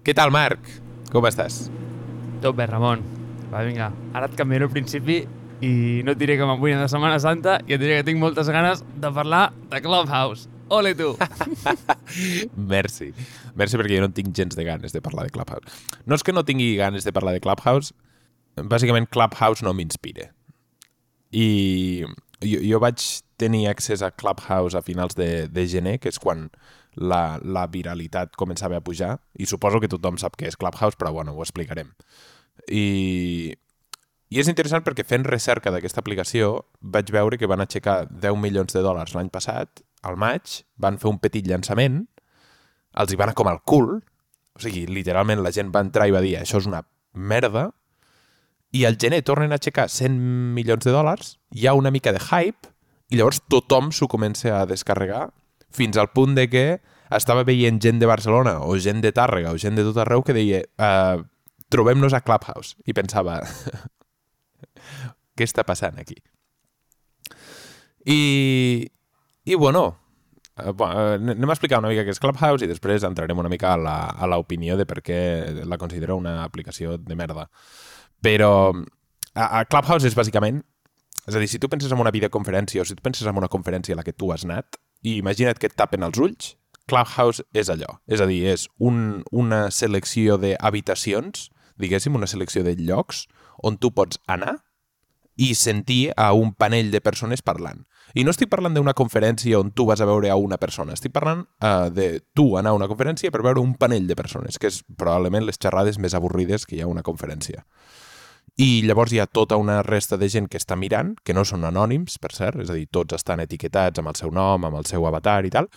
Què tal, Marc? Com estàs? Tot bé, Ramon. Va, vinga, ara et canviaré el principi i no et diré que m'avull de Setmana Santa i et diré que tinc moltes ganes de parlar de Clubhouse. Ole tu! Merci. Merci perquè jo no tinc gens de ganes de parlar de Clubhouse. No és que no tingui ganes de parlar de Clubhouse, bàsicament Clubhouse no m'inspira. I jo, jo vaig tenir accés a Clubhouse a finals de, de gener, que és quan la, la viralitat començava a pujar, i suposo que tothom sap què és Clubhouse, però bueno, ho explicarem. I, i és interessant perquè fent recerca d'aquesta aplicació vaig veure que van aixecar 10 milions de dòlars l'any passat, al maig, van fer un petit llançament, els hi va anar com al cul, o sigui, literalment la gent va entrar i va dir això és una merda, i al gener tornen a aixecar 100 milions de dòlars, hi ha una mica de hype, i llavors tothom s'ho comença a descarregar fins al punt de que estava veient gent de Barcelona o gent de Tàrrega o gent de tot arreu que deia uh, trobem-nos a Clubhouse. I pensava, què està passant aquí? I, i bueno, uh, bueno, anem a explicar una mica què és Clubhouse i després entrarem una mica a l'opinió de per què la considero una aplicació de merda. Però a, a Clubhouse és bàsicament... És a dir, si tu penses en una videoconferència o si tu penses en una conferència a la que tu has anat i imagina't que et tapen els ulls, Clubhouse és allò. És a dir, és un, una selecció d'habitacions, diguéssim, una selecció de llocs on tu pots anar i sentir a un panell de persones parlant. I no estic parlant d'una conferència on tu vas a veure a una persona, estic parlant uh, de tu anar a una conferència per veure un panell de persones, que és probablement les xerrades més avorrides que hi ha a una conferència. I llavors hi ha tota una resta de gent que està mirant, que no són anònims, per cert, és a dir, tots estan etiquetats amb el seu nom, amb el seu avatar i tal,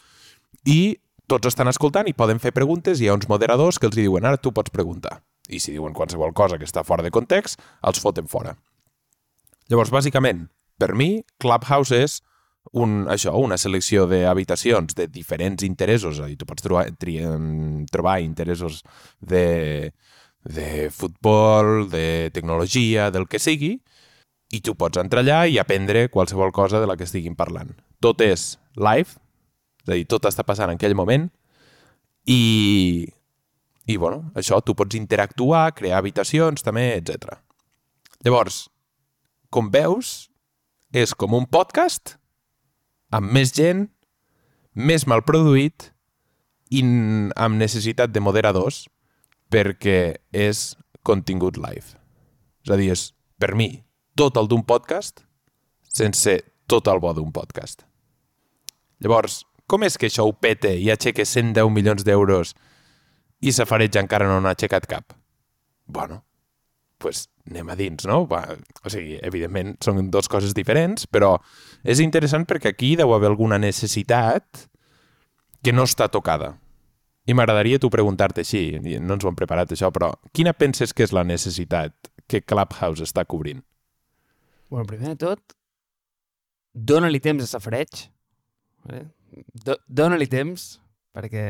i tots estan escoltant i poden fer preguntes i hi ha uns moderadors que els diuen ara tu pots preguntar. I si diuen qualsevol cosa que està fora de context, els foten fora. Llavors, bàsicament, per mi, Clubhouse és un, això, una selecció d'habitacions de diferents interessos, és a dir, tu pots trobar, tri, trobar interessos de, de futbol, de tecnologia, del que sigui, i tu pots entrar allà i aprendre qualsevol cosa de la que estiguin parlant. Tot és live, és a dir, tot està passant en aquell moment, i, i bueno, això, tu pots interactuar, crear habitacions també, etc. Llavors, com veus, és com un podcast amb més gent, més mal produït i amb necessitat de moderadors perquè és contingut live. És a dir, és, per mi, tot el d'un podcast sense tot el bo d'un podcast. Llavors, com és que això ho pete i aixeca 110 milions d'euros i Safareig encara no n'ha aixecat cap? Bueno, pues anem a dins, no? Va, o sigui, evidentment són dues coses diferents, però és interessant perquè aquí deu haver alguna necessitat que no està tocada. I m'agradaria tu preguntar-te així, no ens ho hem preparat això, però quina penses que és la necessitat que Clubhouse està cobrint? Bueno, primer de tot, dóna-li temps a Safareig. Eh? Do dóna-li temps, perquè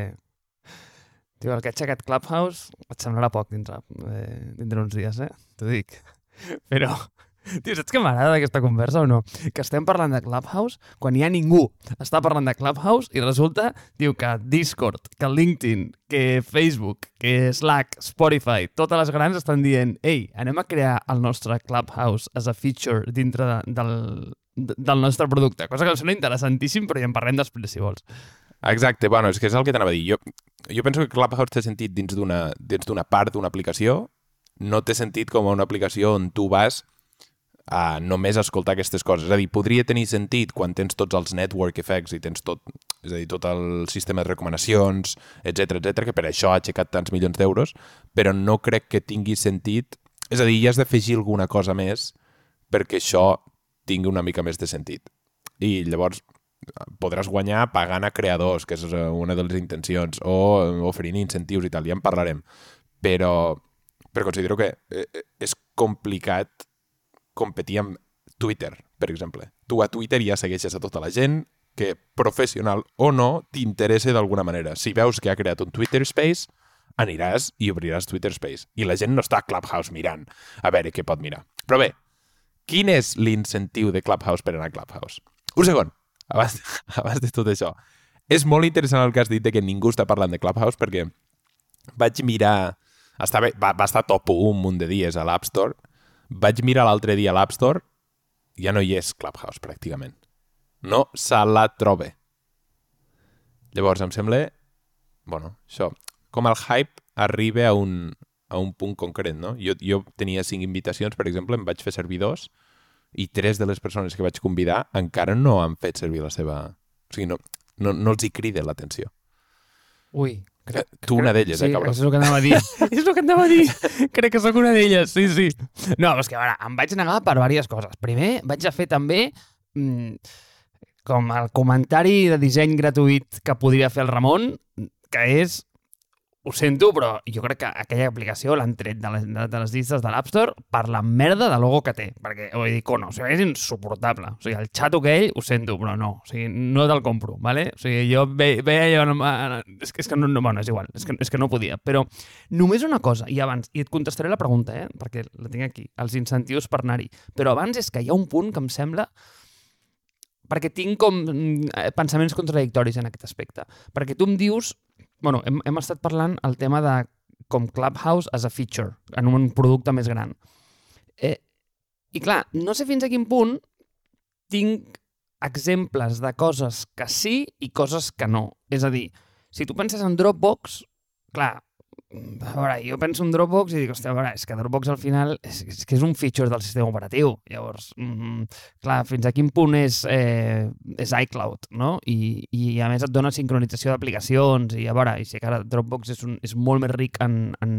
Tio, el que ha aixecat Clubhouse et semblarà poc dintre, eh, dintre uns dies, eh? T'ho dic. Però, tio, saps què m'agrada d'aquesta conversa o no? Que estem parlant de Clubhouse quan hi ha ningú. Està parlant de Clubhouse i resulta, diu que Discord, que LinkedIn, que Facebook, que Slack, Spotify, totes les grans estan dient ei, anem a crear el nostre Clubhouse as a feature dintre de, del, del nostre producte. Cosa que em sembla interessantíssim, però ja en parlem després, si vols. Exacte, bueno, és que és el que t'anava a dir. Jo, jo penso que Clubhouse té sentit dins d'una dins d'una part d'una aplicació, no té sentit com una aplicació on tu vas a només escoltar aquestes coses. És a dir, podria tenir sentit quan tens tots els network effects i tens tot, és a dir, tot el sistema de recomanacions, etc etc que per això ha aixecat tants milions d'euros, però no crec que tingui sentit... És a dir, hi has d'afegir alguna cosa més perquè això tingui una mica més de sentit. I llavors, podràs guanyar pagant a creadors, que és eh, una de les intencions, o eh, oferint incentius i tal, ja en parlarem. Però, però considero que eh, és complicat competir amb Twitter, per exemple. Tu a Twitter ja segueixes a tota la gent que, professional o no, t'interessa d'alguna manera. Si veus que ha creat un Twitter Space, aniràs i obriràs Twitter Space. I la gent no està a Clubhouse mirant a veure què pot mirar. Però bé, quin és l'incentiu de Clubhouse per anar a Clubhouse? Un segon abans, abans de tot això. És molt interessant el que has dit de que ningú està parlant de Clubhouse perquè vaig mirar... Estava, va, va estar top 1 un munt de dies a l'App Store. Vaig mirar l'altre dia a l'App Store, ja no hi és Clubhouse, pràcticament. No se la trobe. Llavors, em sembla... Bueno, això, com el hype arriba a un, a un punt concret, no? Jo, jo tenia cinc invitacions, per exemple, em vaig fer servir dos, i tres de les persones que vaig convidar encara no han fet servir la seva... O sigui, no, no, no els hi crida l'atenció. Ui, Crec, tu una d'elles, sí, eh, cabró? és el que anava a dir. és el que anava a dir. Crec que sóc una d'elles, sí, sí. No, és que, a veure, em vaig negar per diverses coses. Primer, vaig a fer també mm, com el comentari de disseny gratuït que podria fer el Ramon, que és ho sento, però jo crec que aquella aplicació l'han tret de les, de, de les llistes de l'App Store per la merda de logo que té. Perquè, vull dir, cono, o sigui, és insuportable. O sigui, el xato aquell, ho sento, però no. O sigui, no te'l compro, ¿vale? O sigui, jo ve, veia... allò... És que, és que no, no, bueno, és igual, és que, és que no podia. Però només una cosa, i abans, i et contestaré la pregunta, eh? Perquè la tinc aquí, els incentius per anar-hi. Però abans és que hi ha un punt que em sembla perquè tinc com mm, pensaments contradictoris en aquest aspecte. Perquè tu em dius... Bueno, hem, hem estat parlant el tema de com Clubhouse as a feature, en un producte més gran. Eh, I clar, no sé fins a quin punt tinc exemples de coses que sí i coses que no. És a dir, si tu penses en Dropbox, clar, a veure, jo penso en Dropbox i dic, hòstia, a veure, és que Dropbox al final és, és que és un feature del sistema operatiu. Llavors, mm, clar, fins a quin punt és, eh, és iCloud, no? I, I a més et dona sincronització d'aplicacions i a veure, i sé que ara Dropbox és, un, és molt més ric en, en,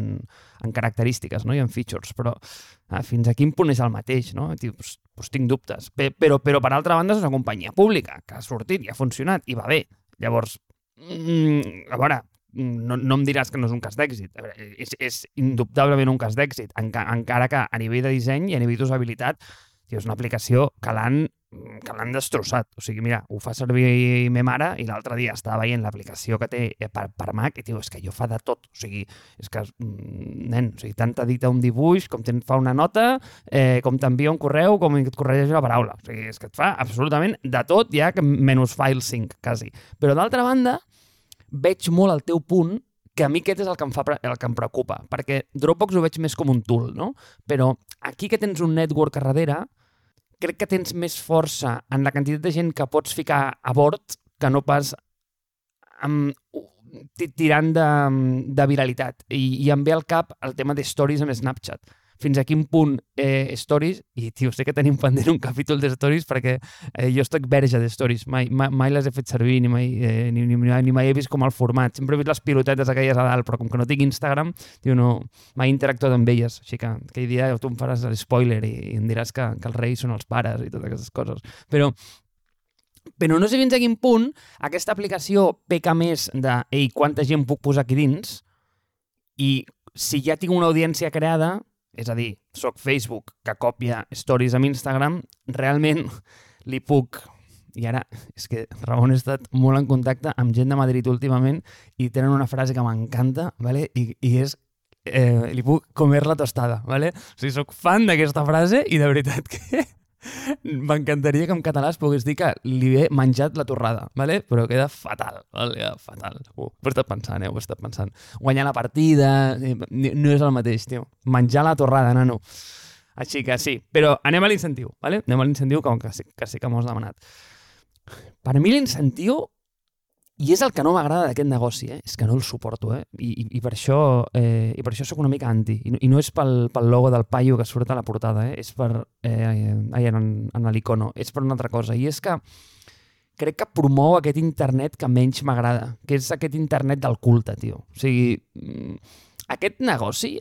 en característiques no? i en features, però ah, fins a quin punt és el mateix, no? Dius, doncs tinc dubtes. Pe però, però per altra banda és una companyia pública que ha sortit i ha funcionat i va bé. Llavors, mm, a veure, no, no em diràs que no és un cas d'èxit. És, és indubtablement un cas d'èxit, enca, encara que a nivell de disseny i a nivell d'usabilitat tio, és una aplicació que l'han que l'han destrossat. O sigui, mira, ho fa servir me mare i l'altre dia estava veient l'aplicació que té per, per Mac i, tio, és que jo fa de tot. O sigui, és que, mm, nen, o sigui, tant t'edita un dibuix, com te'n fa una nota, eh, com t'envia un correu, com et corregeix la paraula. O sigui, és que et fa absolutament de tot, ja que menys file sync, quasi. Però d'altra banda, veig molt el teu punt que a mi aquest és el que em, fa, el que em preocupa, perquè Dropbox ho veig més com un tool, no? Però aquí que tens un network a darrere, crec que tens més força en la quantitat de gent que pots ficar a bord que no pas amb, tirant de, de viralitat. I, I em ve al cap el tema de stories amb Snapchat fins a quin punt eh, Stories, i tio, sé que tenim pendent un capítol de Stories perquè eh, jo estic verge de Stories, mai, mai, mai les he fet servir, ni mai, eh, ni, ni, ni mai he vist com el format, sempre he vist les pilotetes aquelles a dalt, però com que no tinc Instagram, tio, no, mai he interactuat amb elles, així que aquell dia tu em faràs l'espoiler i, i em diràs que, que els reis són els pares i totes aquestes coses, però però no sé fins a quin punt aquesta aplicació peca més de ei, quanta gent puc posar aquí dins? I si ja tinc una audiència creada, és a dir, sóc Facebook que copia stories amb Instagram, realment li puc... I ara, és que Ramon ha estat molt en contacte amb gent de Madrid últimament i tenen una frase que m'encanta, ¿vale? I, i és eh, li puc comer la tostada, ¿vale? O sigui, sóc fan d'aquesta frase i de veritat que M'encantaria que en català es pogués dir que li he menjat la torrada, ¿vale? però queda fatal, ¿vale? queda fatal. Uh, ho he estat pensant, eh? ho he estat pensant. Guanyar la partida eh, no és el mateix, tio. Menjar la torrada, nano. Així que sí, però anem a l'incentiu, ¿vale? anem a l'incentiu que, que, sí, que sí que m'ho has demanat. Per mi l'incentiu i és el que no m'agrada d'aquest negoci, eh? és que no el suporto, eh? I, i, i per això eh, i per això sóc una mica anti. I, i no és pel, pel logo del paio que surt a la portada, eh? és per... Eh, ai, en, en l'icono, és per una altra cosa. I és que crec que promou aquest internet que menys m'agrada, que és aquest internet del culte, tio. O sigui, mm, aquest negoci,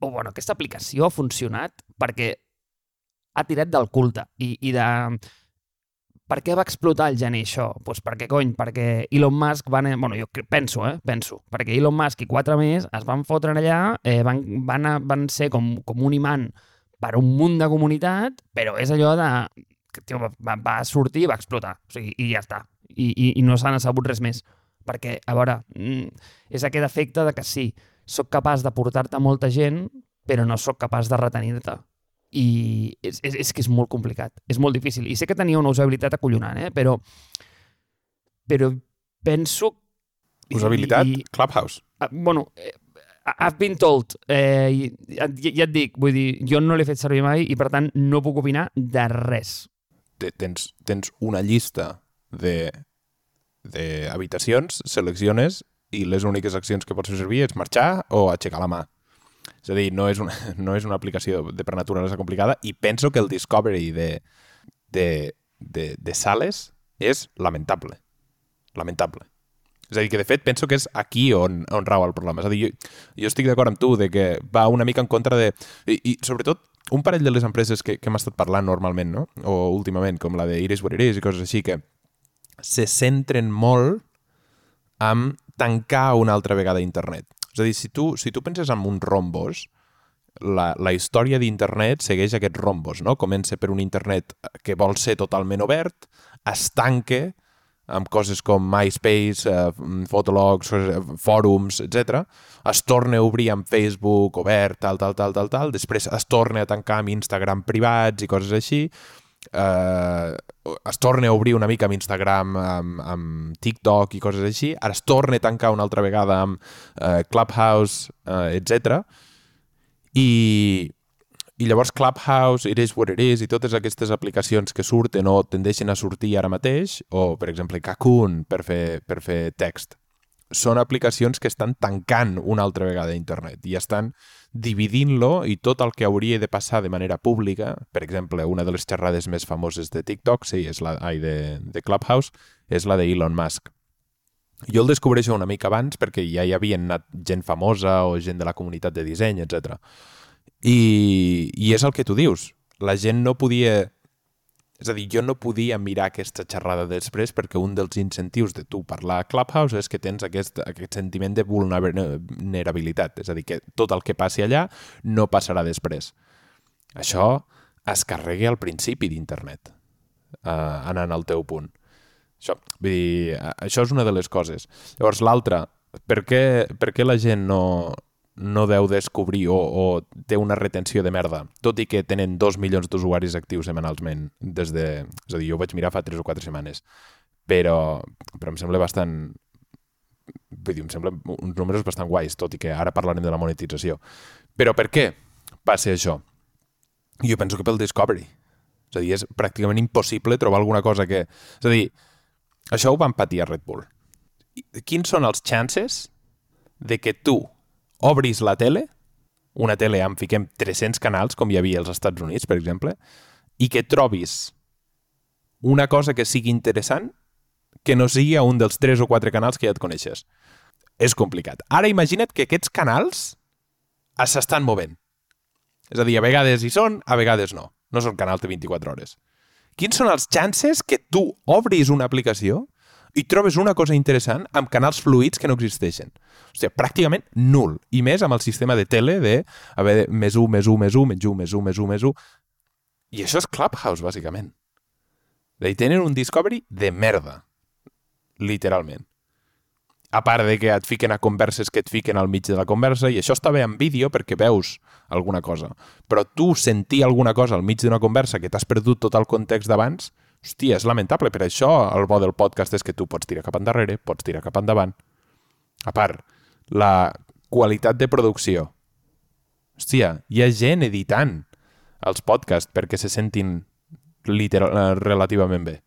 o bueno, aquesta aplicació ha funcionat perquè ha tirat del culte i, i de per què va explotar el gener això? Doncs pues perquè, cony, perquè Elon Musk van... Bueno, jo penso, eh? Penso. Perquè Elon Musk i quatre més es van fotre allà, eh, van, van, van ser com, com un imant per un munt de comunitat, però és allò de... Que, tio, va, va sortir i va explotar. O sigui, i ja està. I, i, i no s'han sabut res més. Perquè, a veure, mm, és aquest efecte de que sí, sóc capaç de portar-te molta gent, però no sóc capaç de retenir-te i és, és, és que és molt complicat, és molt difícil. I sé que tenia una usabilitat acollonant, eh? però, però penso Usabilitat, I, Clubhouse. uh, bueno, eh, I've been told. Eh, i- ja, ja et dic, vull dir, jo no l'he fet servir mai i, per tant, no puc opinar de res. Te- Tens, tens una llista de d'habitacions, selecciones i les úniques accions que pots fer servir és marxar o aixecar la mà. És a dir, no és una, no és una aplicació de per naturalesa complicada i penso que el discovery de, de, de, de sales és lamentable. Lamentable. És a dir, que de fet penso que és aquí on, on rau el problema. És a dir, jo, jo estic d'acord amb tu de que va una mica en contra de... I, i sobretot, un parell de les empreses que, que hem estat parlant normalment, no? o últimament, com la de Iris What It Is i coses així, que se centren molt en tancar una altra vegada internet. És a dir, si tu, si tu penses en un rombos, la, la història d'internet segueix aquests rombos, no? Comença per un internet que vol ser totalment obert, es tanque amb coses com MySpace, eh, Fotologs, eh, fòrums, etc. Es torna a obrir amb Facebook obert, tal, tal, tal, tal, tal. Després es torna a tancar amb Instagram privats i coses així. Eh, es torna a obrir una mica amb Instagram, amb, amb TikTok i coses així. Ara es torna a tancar una altra vegada amb eh, Clubhouse, eh, etc. I, i llavors Clubhouse, It is what it is, i totes aquestes aplicacions que surten o tendeixen a sortir ara mateix, o per exemple Kakun per fer, per fer text, són aplicacions que estan tancant una altra vegada internet i estan dividint-lo i tot el que hauria de passar de manera pública, per exemple, una de les xerrades més famoses de TikTok, sí, és la ai, de, de Clubhouse, és la d'Elon Musk. Jo el descobreixo una mica abans perquè ja hi havia anat gent famosa o gent de la comunitat de disseny, etc. I, I és el que tu dius. La gent no podia... És a dir, jo no podia mirar aquesta xerrada després perquè un dels incentius de tu parlar a Clubhouse és que tens aquest, aquest sentiment de vulnerabilitat. És a dir, que tot el que passi allà no passarà després. Això es carrega al principi d'internet, eh, anant al teu punt. Això, vull dir, això és una de les coses. Llavors, l'altra, per, què, per què la gent no, no deu descobrir o, o té una retenció de merda, tot i que tenen dos milions d'usuaris actius setmanalment des de... És a dir, jo ho vaig mirar fa 3 o 4 setmanes, però, però em sembla bastant... Vull dir, em sembla uns números bastant guais, tot i que ara parlarem de la monetització. Però per què passa això? Jo penso que pel Discovery. És a dir, és pràcticament impossible trobar alguna cosa que... És a dir, això ho van patir a Red Bull. Quins són els chances de que tu obris la tele, una tele amb, fiquem, 300 canals, com hi havia als Estats Units, per exemple, i que trobis una cosa que sigui interessant que no sigui a un dels 3 o 4 canals que ja et coneixes. És complicat. Ara imagina't que aquests canals s'estan movent. És a dir, a vegades hi són, a vegades no. No són canals de 24 hores. Quins són els chances que tu obris una aplicació i trobes una cosa interessant amb canals fluïts que no existeixen. Sigui, pràcticament nul. I més amb el sistema de tele de haver de més 1, més 1, més 1, menys 1, més 1, més 1, més 1. I això és Clubhouse, bàsicament. I tenen un Discovery de merda. Literalment. A part de que et fiquen a converses que et fiquen al mig de la conversa, i això està bé en vídeo perquè veus alguna cosa. Però tu sentir alguna cosa al mig d'una conversa que t'has perdut tot el context d'abans, hòstia, és lamentable. Per això el bo del podcast és que tu pots tirar cap endarrere, pots tirar cap endavant. A part, la qualitat de producció. Hòstia, hi ha gent editant els podcasts perquè se sentin literal, eh, relativament bé.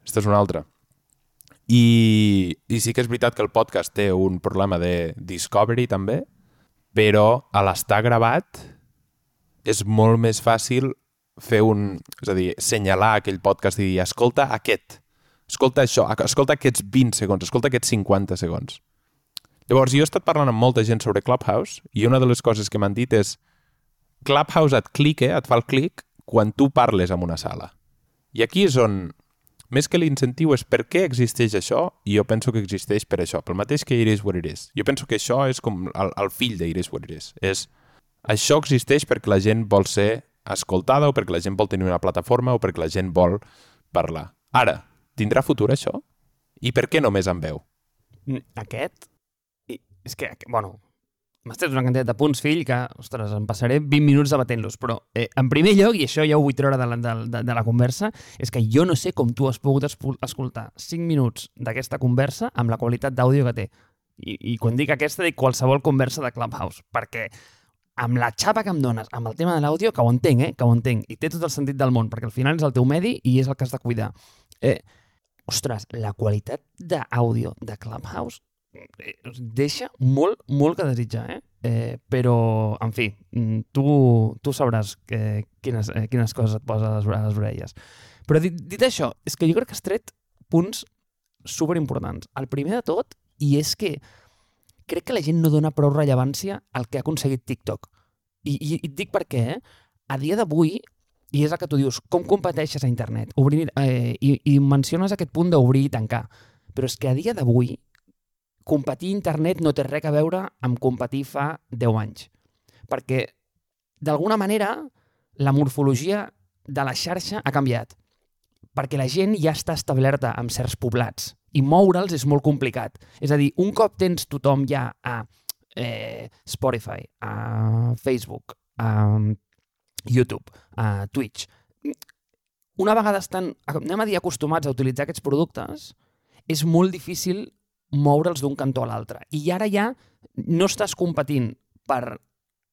Aquesta és una altra. I, I sí que és veritat que el podcast té un problema de discovery també, però a l'estar gravat és molt més fàcil fer un... És a dir, senyalar aquell podcast i dir, escolta aquest, escolta això, escolta aquests 20 segons, escolta aquests 50 segons. Llavors, jo he estat parlant amb molta gent sobre Clubhouse i una de les coses que m'han dit és Clubhouse et clica, et fa el clic quan tu parles en una sala. I aquí és on, més que l'incentiu és per què existeix això, i jo penso que existeix per això, pel mateix que It is what it is. Jo penso que això és com el, el fill de It is what it is. És, això existeix perquè la gent vol ser escoltada o perquè la gent vol tenir una plataforma o perquè la gent vol parlar. Ara, tindrà futur això? I per què només en veu? Mm, Aquest? I, és que, bueno, m'has tret una quantitat de punts, fill, que, ostres, em passaré 20 minuts debatent-los. Però, eh, en primer lloc, i això ja ho vull treure de la, de, de, de la conversa, és que jo no sé com tu has pogut escoltar 5 minuts d'aquesta conversa amb la qualitat d'àudio que té. I, I quan dic aquesta, dic qualsevol conversa de Clubhouse, perquè amb la xapa que em dones, amb el tema de l'àudio, que ho entenc, eh? que ho entenc, i té tot el sentit del món, perquè al final és el teu medi i és el que has de cuidar. Eh, ostres, la qualitat d'àudio de Clubhouse eh, deixa molt, molt que desitjar, eh? eh però, en fi, mm, tu, tu sabràs que, quines, eh, quines coses et posa a les, a les orelles. Però dit, dit això, és que jo crec que has tret punts superimportants. El primer de tot, i és que crec que la gent no dona prou rellevància al que ha aconseguit TikTok. I, i, i et dic per què, eh? A dia d'avui, i és el que tu dius, com competeixes a internet? Obrir, eh, i, I menciones aquest punt d'obrir i tancar. Però és que a dia d'avui, competir a internet no té res a veure amb competir fa 10 anys. Perquè, d'alguna manera, la morfologia de la xarxa ha canviat. Perquè la gent ja està establerta amb certs poblats i moure'ls és molt complicat. És a dir, un cop tens tothom ja a eh, Spotify, a Facebook, a YouTube, a Twitch, una vegada estan, anem a dir, acostumats a utilitzar aquests productes, és molt difícil moure'ls d'un cantó a l'altre. I ara ja no estàs competint per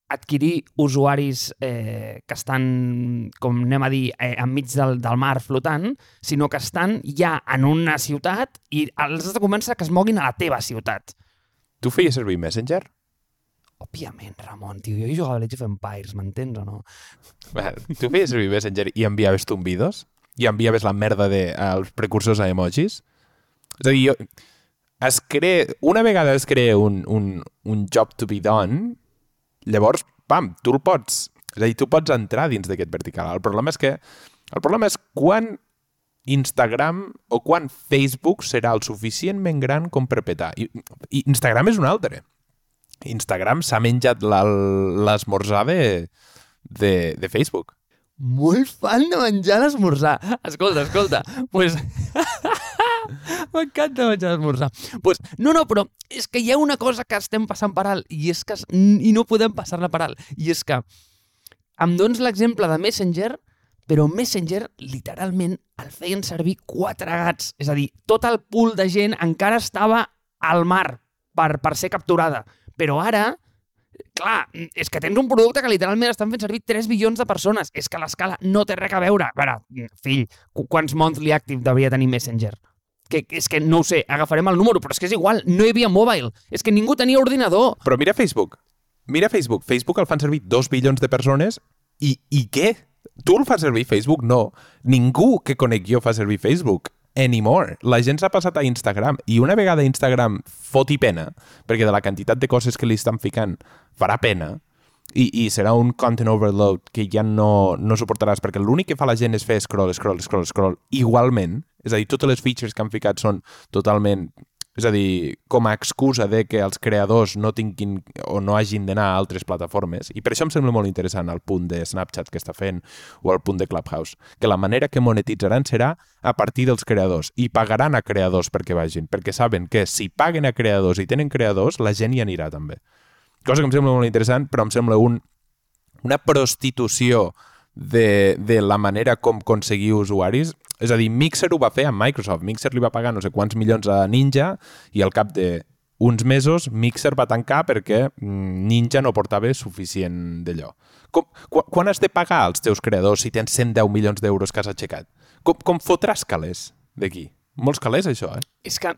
adquirir usuaris eh, que estan, com anem a dir, eh, enmig del, del mar flotant, sinó que estan ja en una ciutat i els has de convèncer que es moguin a la teva ciutat. Tu feies servir Messenger? Òbviament, Ramon, tio, jo jugava a Age of Empires, m'entens o no? Bé, Tu feies servir Messenger i enviaves tumbidos? I enviaves la merda de, als precursors a emojis? És a dir, jo, es crea, una vegada es crea un, un, un job to be done, llavors, pam, tu el pots, és a dir, tu pots entrar dins d'aquest vertical. El problema és que, el problema és quan Instagram o quan Facebook serà el suficientment gran com per petar. I, i Instagram és un altre. Instagram s'ha menjat l'esmorzar de, de, de Facebook. Molt fan de menjar l'esmorzar. Escolta, escolta, pues... M'encanta menjar l'esmorzar. Pues, no, no, però és que hi ha una cosa que estem passant per alt i és que i no podem passar-la per alt. I és que em dones l'exemple de Messenger, però Messenger literalment el feien servir quatre gats. És a dir, tot el pool de gent encara estava al mar per, per ser capturada. Però ara, clar, és que tens un producte que literalment estan fent servir 3 bilions de persones. És que l'escala no té res a veure. A veure, fill, qu- quants monthly active devia tenir Messenger? Que, és que no ho sé, agafarem el número, però és que és igual, no hi havia mobile. És que ningú tenia ordinador. Però mira Facebook. Mira Facebook. Facebook el fan servir dos bilions de persones i, i què? Tu el fas servir Facebook? No. Ningú que conec jo fa servir Facebook anymore. La gent s'ha passat a Instagram i una vegada Instagram foti pena, perquè de la quantitat de coses que li estan ficant farà pena, i, i serà un content overload que ja no, no suportaràs, perquè l'únic que fa la gent és fer scroll, scroll, scroll, scroll, igualment, és a dir, totes les features que han ficat són totalment és a dir, com a excusa de que els creadors no tinguin o no hagin d'anar a altres plataformes. I per això em sembla molt interessant el punt de Snapchat que està fent o el punt de Clubhouse, que la manera que monetitzaran serà a partir dels creadors i pagaran a creadors perquè vagin, perquè saben que si paguen a creadors i tenen creadors, la gent hi anirà també. Cosa que em sembla molt interessant, però em sembla un, una prostitució de, de la manera com aconseguir usuaris. És a dir, Mixer ho va fer amb Microsoft. Mixer li va pagar no sé quants milions a Ninja i al cap de uns mesos Mixer va tancar perquè mm, Ninja no portava suficient d'allò. Com, qu quan has de pagar als teus creadors si tens 110 milions d'euros que has aixecat? Com, com fotràs calés d'aquí? Molts calés, això, eh? És que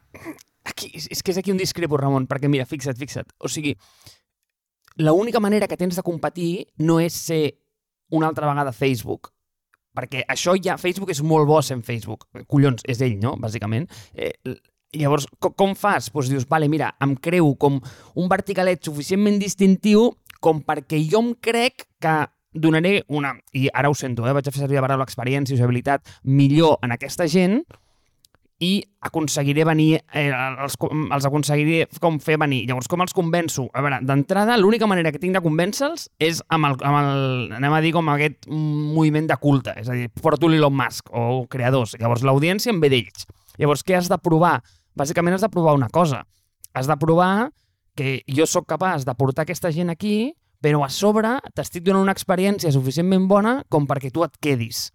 aquí, és que és aquí un discrepo, Ramon, perquè mira, fixa't, fixa't. O sigui, l'única manera que tens de competir no és ser una altra vegada Facebook, perquè això ja, Facebook és molt bo sent Facebook. Collons, és ell, no?, bàsicament. Eh, llavors, com, com fas? Doncs dius, vale, mira, em creu com un verticalet suficientment distintiu com perquè jo em crec que donaré una, i ara ho sento, eh, vaig a fer servir la paraula experiència i usabilitat millor en aquesta gent i aconseguiré venir, eh, els, els aconseguiré com fer venir. Llavors, com els convenço? A veure, d'entrada, l'única manera que tinc de convèncer-los és amb el, amb el, anem a dir, com aquest moviment de culte, és a dir, porto l'Elon Musk o creadors. Llavors, l'audiència em ve d'ells. Llavors, què has de provar? Bàsicament has de provar una cosa. Has de provar que jo sóc capaç de portar aquesta gent aquí, però a sobre t'estic donant una experiència suficientment bona com perquè tu et quedis.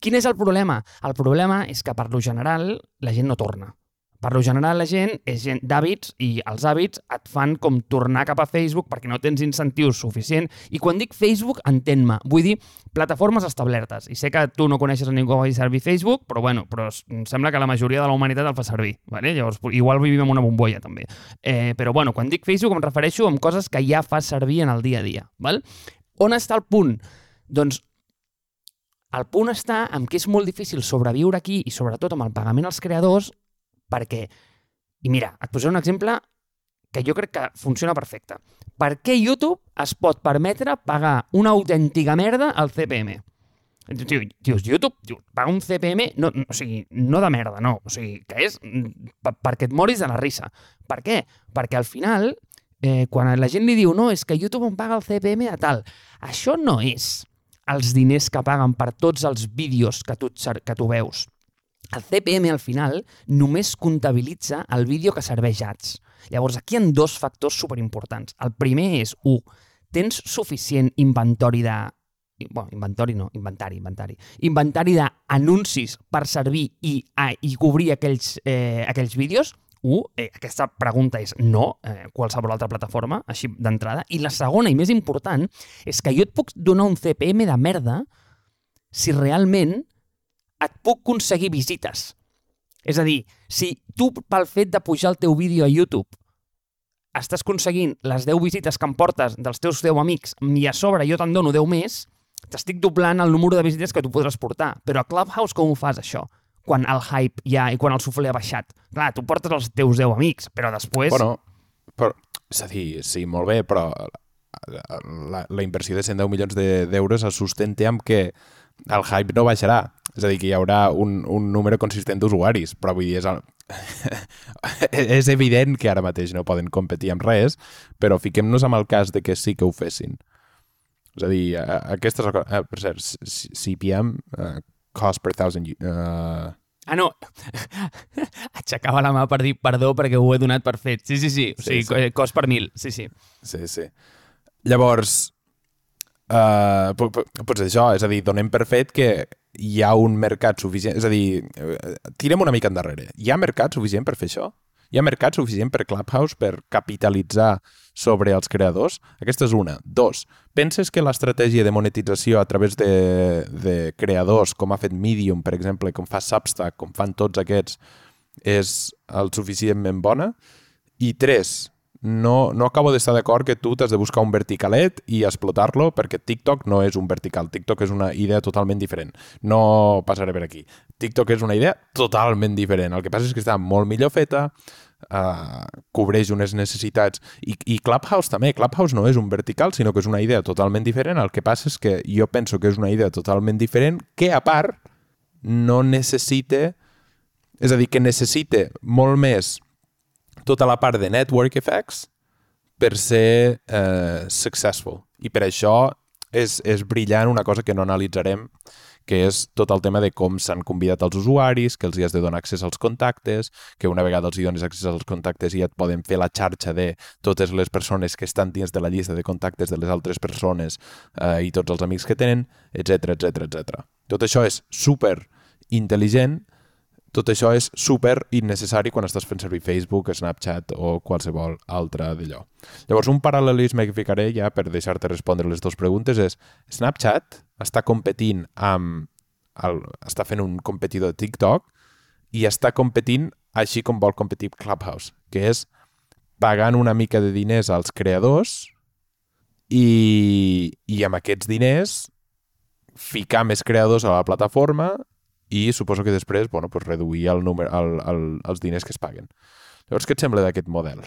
Quin és el problema? El problema és que per lo general la gent no torna. Per lo general la gent és gent d'hàbits i els hàbits et fan com tornar cap a Facebook perquè no tens incentius suficient. I quan dic Facebook, entén-me. Vull dir plataformes establertes. I sé que tu no coneixes a ningú que vagi servir Facebook, però bueno, però em sembla que la majoria de la humanitat el fa servir. Vale? Llavors, igual vivim en una bombolla també. Eh, però bueno, quan dic Facebook em refereixo a coses que ja fas servir en el dia a dia. Val? On està el punt? Doncs el punt està en que és molt difícil sobreviure aquí i sobretot amb el pagament als creadors perquè, i mira, et posaré un exemple que jo crec que funciona perfecte. Per què YouTube es pot permetre pagar una autèntica merda al CPM? Tio, dius, YouTube diu, paga un CPM, no, o sigui, no de merda, no. O sigui, que és perquè et moris de la risa. Per què? Perquè al final, eh, quan la gent li diu no, és que YouTube em paga el CPM de tal, això no és els diners que paguen per tots els vídeos que tu, que tu veus. El CPM al final només comptabilitza el vídeo que serveix ads. Llavors, aquí hi ha dos factors superimportants. El primer és, un, tens suficient inventori de... Bueno, inventori no, inventari, inventari. Inventari d'anuncis per servir i, a, i cobrir aquells, eh, aquells vídeos? Un, eh, aquesta pregunta és no, eh, qualsevol altra plataforma, així d'entrada. I la segona i més important és que jo et puc donar un CPM de merda si realment et puc aconseguir visites. És a dir, si tu pel fet de pujar el teu vídeo a YouTube estàs aconseguint les 10 visites que em portes dels teus 10 amics i a sobre jo te'n dono 10 més, t'estic doblant el número de visites que tu podràs portar. Però a Clubhouse com ho fas, això? Quan el hype ja i quan el suflé ha baixat. Clar, tu portes els teus 10 amics, però després... Bueno, però, és a dir, sí, molt bé, però la, la inversió de 110 milions d'euros de, es sustenta amb que el hype no baixarà. És a dir, que hi haurà un, un número consistent d'usuaris, però vull dir, és, el... és evident que ara mateix no poden competir amb res, però fiquem-nos amb el cas de que sí que ho fessin. És a dir, cosa... Eh, per cert, CPM, uh, cost per thousand... Uh... Ah, no. Aixecava la mà per dir perdó perquè ho he donat per fet. Sí, sí, sí. O sigui, sí, sí. cost per mil. Sí, sí. Sí, sí. Llavors, uh, potser això, és a dir, donem per fet que hi ha un mercat suficient, és a dir, eh, tirem una mica endarrere. Hi ha mercat suficient per fer això? Hi ha mercat suficient per Clubhouse per capitalitzar sobre els creadors? Aquesta és una. Dos, penses que l'estratègia de monetització a través de, de creadors, com ha fet Medium, per exemple, com fa Substack, com fan tots aquests, és el suficientment bona? I tres, no, no acabo d'estar d'acord que tu t'has de buscar un verticalet i explotar-lo perquè TikTok no és un vertical. TikTok és una idea totalment diferent. No passaré per aquí. TikTok és una idea totalment diferent. El que passa és que està molt millor feta, uh, cobreix unes necessitats i, i Clubhouse també. Clubhouse no és un vertical, sinó que és una idea totalment diferent. El que passa és que jo penso que és una idea totalment diferent que, a part, no necessita... És a dir, que necessita molt més tota la part de network effects per ser eh, successful. I per això és, és brillant una cosa que no analitzarem, que és tot el tema de com s'han convidat els usuaris, que els hi has de donar accés als contactes, que una vegada els hi dones accés als contactes ja et poden fer la xarxa de totes les persones que estan dins de la llista de contactes de les altres persones eh, i tots els amics que tenen, etc etc etc. Tot això és super intel·ligent tot això és super innecessari quan estàs fent servir Facebook, Snapchat o qualsevol altra d'allò. Llavors, un paral·lelisme que ficaré ja per deixar-te respondre les dues preguntes és Snapchat està competint amb... El, està fent un competidor de TikTok i està competint així com vol competir Clubhouse, que és pagant una mica de diners als creadors i, i amb aquests diners ficar més creadors a la plataforma i suposo que després bueno, pues reduir el número, el, el, els diners que es paguen. Llavors, què et sembla d'aquest model?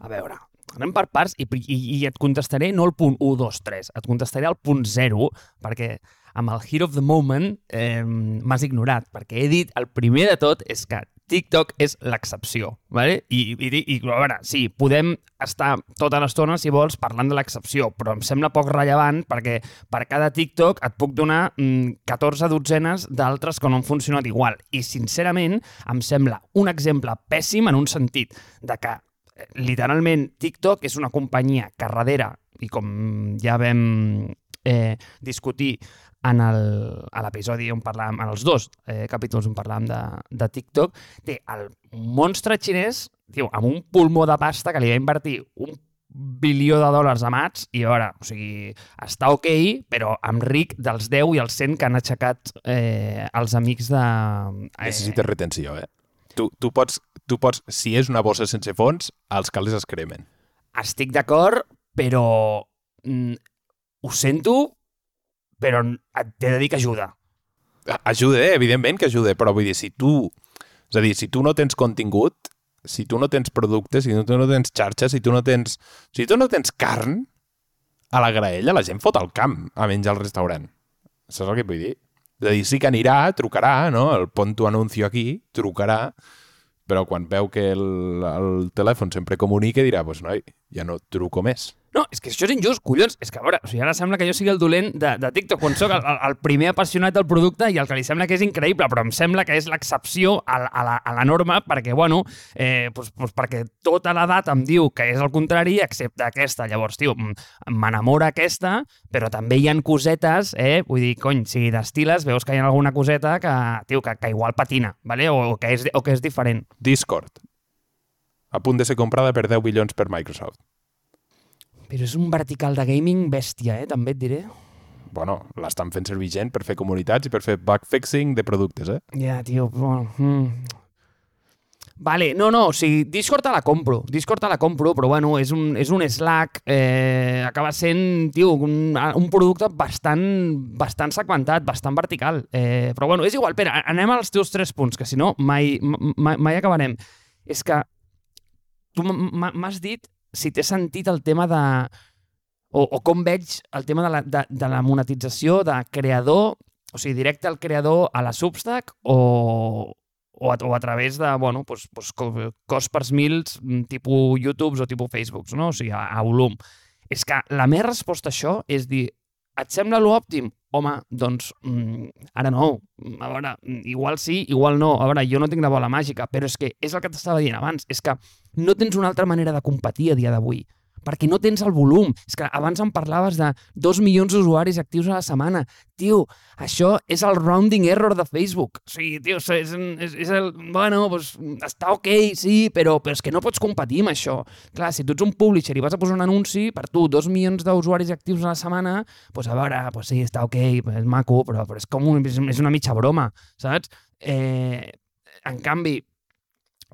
A veure, anem per parts i, i, i et contestaré no el punt 1, 2, 3, et contestaré el punt 0, perquè amb el Hero of the Moment eh, m'has ignorat, perquè he dit, el primer de tot és que TikTok és l'excepció, ¿vale? I, i, i, a veure, sí, podem estar tota l'estona, si vols, parlant de l'excepció, però em sembla poc rellevant perquè per cada TikTok et puc donar mm, 14 dotzenes d'altres que no han funcionat igual. I, sincerament, em sembla un exemple pèssim en un sentit de que literalment, TikTok és una companyia que darrere, i com ja vam eh, discutir en l'episodi on parlàvem, en els dos eh, capítols on parlàvem de, de TikTok, té el monstre xinès, tio, amb un pulmó de pasta que li va invertir un bilió de dòlars a mats i a veure, o sigui, està ok, però amb ric dels 10 i els 100 que han aixecat eh, els amics de... Eh, Necessites retenció, eh? Tu, tu, pots, tu pots, si és una bossa sense fons, els calés es cremen. Estic d'acord, però mm, ho sento, però et he de dir que ajuda. Ajuda, eh? evidentment que ajuda, però vull dir, si tu... És a dir, si tu no tens contingut, si tu no tens productes, si tu no tens xarxa, si tu no tens... Si tu no tens carn, a la graella la gent fot al camp a menjar al restaurant. Saps el que vull dir? És a dir, sí que anirà, trucarà, no? El pon tu anuncio aquí, trucarà, però quan veu que el, el telèfon sempre comunica dirà, doncs pues, noi, ja no truco més. No, és que això és injust, collons. És que, a veure, o sigui, ara sembla que jo sigui el dolent de, de TikTok, quan sóc el, el, primer apassionat del producte i el que li sembla que és increïble, però em sembla que és l'excepció a, la- a, la, a la norma perquè, bueno, eh, doncs, doncs perquè tota l'edat em diu que és el contrari, excepte aquesta. Llavors, tio, m- m'enamora aquesta, però també hi han cosetes, eh? Vull dir, cony, si d'estiles veus que hi ha alguna coseta que, tio, que, que igual patina, ¿vale? o, o, que és, o que és diferent. Discord. A punt de ser comprada per 10 bilions per Microsoft. Però és un vertical de gaming bèstia, eh? També et diré. bueno, l'estan fent servir gent per fer comunitats i per fer bug fixing de productes, eh? Ja, tio, bueno... Mm. Vale, no, no, o sigui, Discord te la compro, Discord te la compro, però bueno, és un, és un Slack, eh, acaba sent, tio, un, un producte bastant, bastant segmentat, bastant vertical. Eh, però bueno, és igual, Pere, anem als teus tres punts, que si no mai, mai, mai acabarem. És que tu m'has dit si té sentit el tema de... O, o com veig el tema de la, de, de la monetització de creador, o sigui, directe al creador a la Substack o, o, a, o a través de, bueno, pues, pues, co- cost per mils mm, tipus YouTubes o tipus Facebooks, no? O sigui, a, a volum. És que la meva resposta a això és dir, et sembla lo òptim? Home, doncs, mm, ara no. Mm, A veure, mm, igual sí, igual no. A veure, jo no tinc la bola màgica, però és que és el que t'estava dient abans, és que no tens una altra manera de competir a dia d'avui perquè no tens el volum. És que abans em parlaves de dos milions d'usuaris actius a la setmana. Tio, això és el rounding error de Facebook. O sigui, tio, és, és, és el... Bueno, doncs, està ok, sí, però, però és que no pots competir amb això. Clar, si tu ets un publisher i vas a posar un anunci, per tu, dos milions d'usuaris actius a la setmana, doncs a veure, doncs sí, està ok, és maco, però, però és com un, és una mitja broma, saps? Eh, en canvi,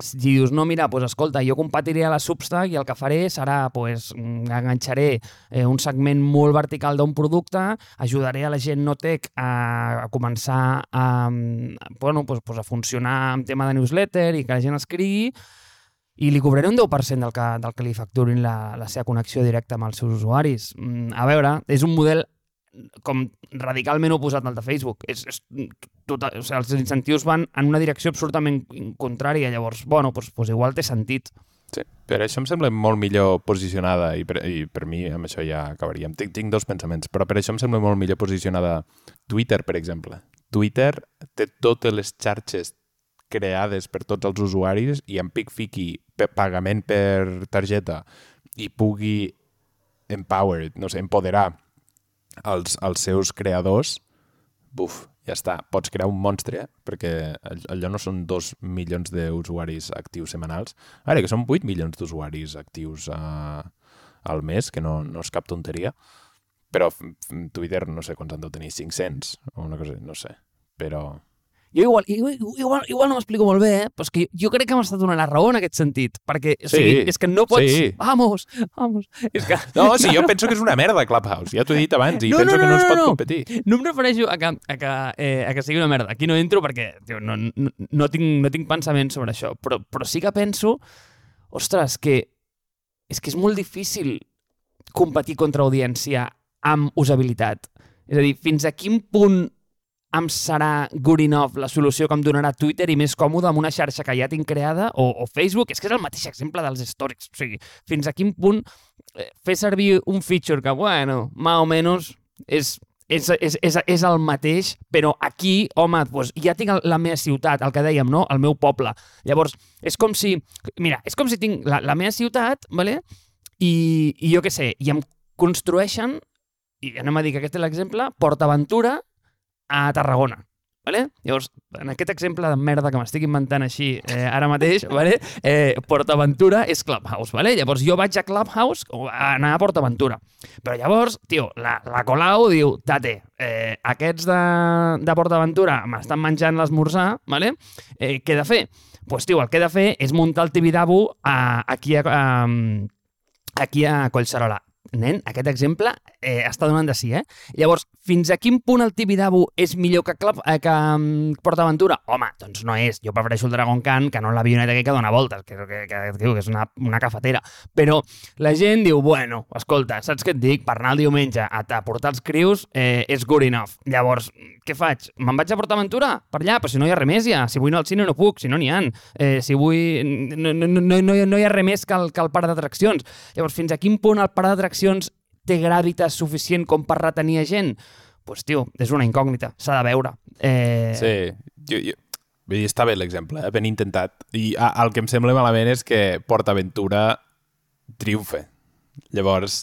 si dius, no, mira, doncs escolta, jo competiré a la Substack i el que faré serà, doncs, enganxaré eh, un segment molt vertical d'un producte, ajudaré a la gent no tech a, a començar a, bueno, doncs, doncs a funcionar en tema de newsletter i que la gent escrigui, i li cobraré un 10% del que, del que li facturin la, la seva connexió directa amb els seus usuaris. Mm, A veure, és un model com radicalment oposat al de Facebook. És, és total, o sigui, els incentius van en una direcció absolutament contrària. Llavors, bueno, doncs, doncs igual té sentit. Sí. Per això em sembla molt millor posicionada, i per, i per mi amb això ja acabaríem. Tinc, tinc dos pensaments, però per això em sembla molt millor posicionada Twitter, per exemple. Twitter té totes les xarxes creades per tots els usuaris i amb pic fiqui pagament per targeta i pugui empower, no sé, empoderar els, els seus creadors, buf, ja està. Pots crear un monstre, eh? perquè all- allò no són dos milions d'usuaris actius setmanals. Ara, que són 8 milions d'usuaris actius uh, al mes, que no, no és cap tonteria. Però Twitter, no sé quants han de tenir, 500 o una cosa, no sé. Però... Jo igual, igual, igual, igual no m'explico molt bé, eh? però és que jo crec que m'està donant la raó en aquest sentit, perquè o Sí, sigui, és que no pots... sí. Vamos, vamos. És que... No, sí, jo penso que és una merda Clubhouse, ja t'ho he dit abans, i No, penso no, que no, no es no, pot no. competir. No em refereixo a que, a que, eh, a que sigui una merda. Aquí no entro perquè tio, no, no, no, tinc, no tinc pensament sobre això, però, però sí que penso, ostres, que és que és molt difícil competir contra audiència amb usabilitat. És a dir, fins a quin punt em serà good enough la solució que em donarà Twitter i més còmode amb una xarxa que ja tinc creada o, o Facebook? És que és el mateix exemple dels stories. O sigui, fins a quin punt eh, fer servir un feature que, bueno, más o menos és, és, és, és, és el mateix, però aquí, home, doncs, ja tinc la meva ciutat, el que dèiem, no? el meu poble. Llavors, és com si... Mira, és com si tinc la, la meva ciutat, vale? I, i jo què sé, i em construeixen, i anem a dir que aquest és l'exemple, PortAventura a Tarragona. Vale? Llavors, en aquest exemple de merda que m'estic inventant així eh, ara mateix, vale? eh, PortAventura és Clubhouse. Vale? Llavors jo vaig a Clubhouse a anar a PortAventura. Però llavors, tio, la, la Colau diu, tate, eh, aquests de, de PortAventura m'estan menjant l'esmorzar, vale? eh, què he de fer? Doncs, pues, tio, el que he de fer és muntar el Tibidabo a, aquí a, a, aquí a Collserola. Nen, aquest exemple eh, està donant de sí, eh? Llavors, fins a quin punt el Tibidabo és millor que, eh, que um, PortAventura? Home, doncs no és. Jo prefereixo el Dragon Khan que no l'avioneta que dona voltes, que, que, que, que, és una, una cafetera. Però la gent diu, bueno, escolta, saps què et dic? Per anar el diumenge a, a portar els crius eh, és good enough. Llavors, què faig? Me'n vaig a PortAventura? Per allà? Però si no hi ha res més ja. Si vull anar al cine no puc, si no n'hi ha. Eh, si vull... No, no, no, no, no hi ha res més que el, que el parc d'atraccions. Llavors, fins a quin punt el parc d'atraccions té gràvitas suficient com per retenir a gent? Doncs, pues, tio, és una incògnita. S'ha de veure. Eh... Sí, jo, jo... Vull dir, està bé l'exemple, eh? ben intentat. I a, el que em sembla malament és que PortAventura triomfe. Llavors,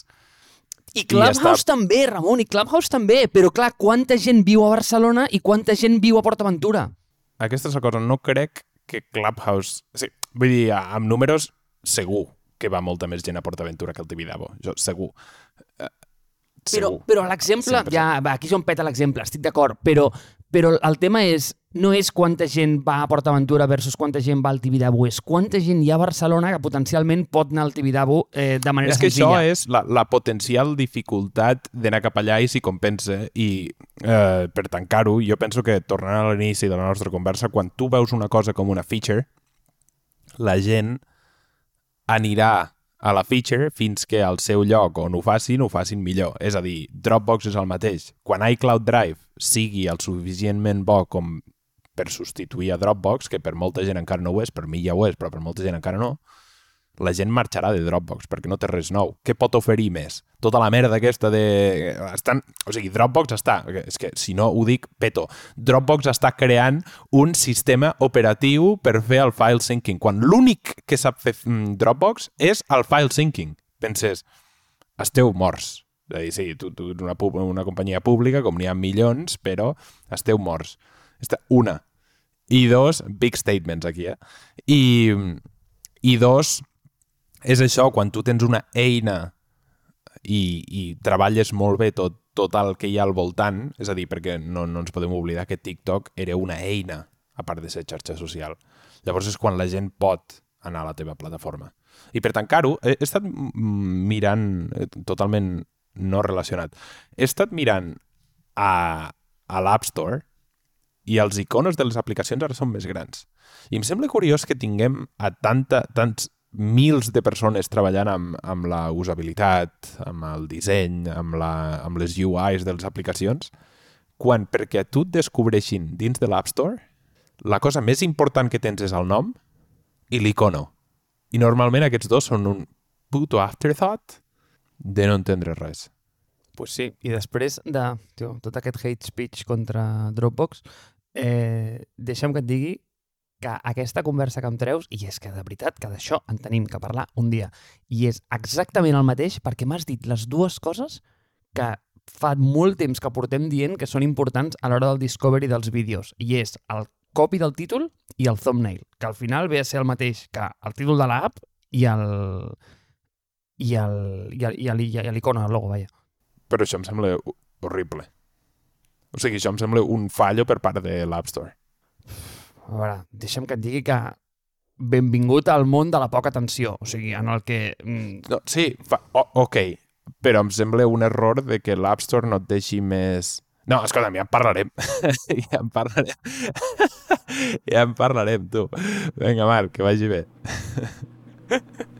I I ja Clubhouse està. també, Ramon, i Clubhouse també. Però, clar, quanta gent viu a Barcelona i quanta gent viu a PortAventura? aquesta és la cosa, no crec que Clubhouse... Sí, vull dir, amb números, segur que va molta més gent a PortAventura que el Tibidabo. Jo, segur. Eh, Però, segur. però l'exemple, 100%. ja, va, aquí on peta l'exemple, estic d'acord, però, però el tema és, no és quanta gent va a PortAventura versus quanta gent va al Tibidabo, és quanta gent hi ha a Barcelona que potencialment pot anar al Tibidabo eh, de manera És que això senzilla. és la, la potencial dificultat d'anar cap allà i s'hi compensa. I eh, per tancar-ho, jo penso que, tornant a l'inici de la nostra conversa, quan tu veus una cosa com una feature, la gent anirà a la feature fins que al seu lloc on ho facin, ho facin millor. És a dir, Dropbox és el mateix. Quan iCloud Drive sigui el suficientment bo com per substituir a Dropbox, que per molta gent encara no ho és, per mi ja ho és, però per molta gent encara no, la gent marxarà de Dropbox perquè no té res nou. Què pot oferir més? Tota la merda aquesta de... Estan... O sigui, Dropbox està... És que, si no ho dic, peto. Dropbox està creant un sistema operatiu per fer el file syncing, quan l'únic que sap fer mm, Dropbox és el file syncing. Penses, esteu morts. És a dir, sí, tu, tu una, una companyia pública, com n'hi ha milions, però esteu morts. Esta, una. I dos, big statements aquí, eh? I, i dos, és això, quan tu tens una eina i, i treballes molt bé tot, tot el que hi ha al voltant, és a dir, perquè no, no ens podem oblidar que TikTok era una eina, a part de ser xarxa social. Llavors és quan la gent pot anar a la teva plataforma. I per tancar-ho, he, estat mirant, eh, totalment no relacionat, he estat mirant a, a l'App Store i els iconos de les aplicacions ara són més grans. I em sembla curiós que tinguem a tanta, tants mils de persones treballant amb, amb la usabilitat, amb el disseny, amb, la, amb les UIs de les aplicacions, quan perquè a tu et descobreixin dins de l'App Store, la cosa més important que tens és el nom i l'icono. I normalment aquests dos són un puto afterthought de no entendre res. Pues sí, i després de tio, tot aquest hate speech contra Dropbox, eh, deixa'm que et digui que aquesta conversa que em treus, i és que de veritat que d'això en tenim que parlar un dia, i és exactament el mateix perquè m'has dit les dues coses que fa molt temps que portem dient que són importants a l'hora del discovery dels vídeos, i és el copy del títol i el thumbnail, que al final ve a ser el mateix que el títol de l'app i el i el i el- i el- i l'icona, el logo, vaja. Però això em sembla ho- horrible. O sigui, això em sembla un fallo per part de l'App Store. A veure, deixa'm que et digui que benvingut al món de la poca atenció, o sigui, en el que... mm, No, sí, fa, o, ok, però em sembla un error de que l'App Store no et deixi més... No, escolta'm, ja en parlarem. ja en parlarem. ja en parlarem, tu. Vinga, Marc, que vagi bé.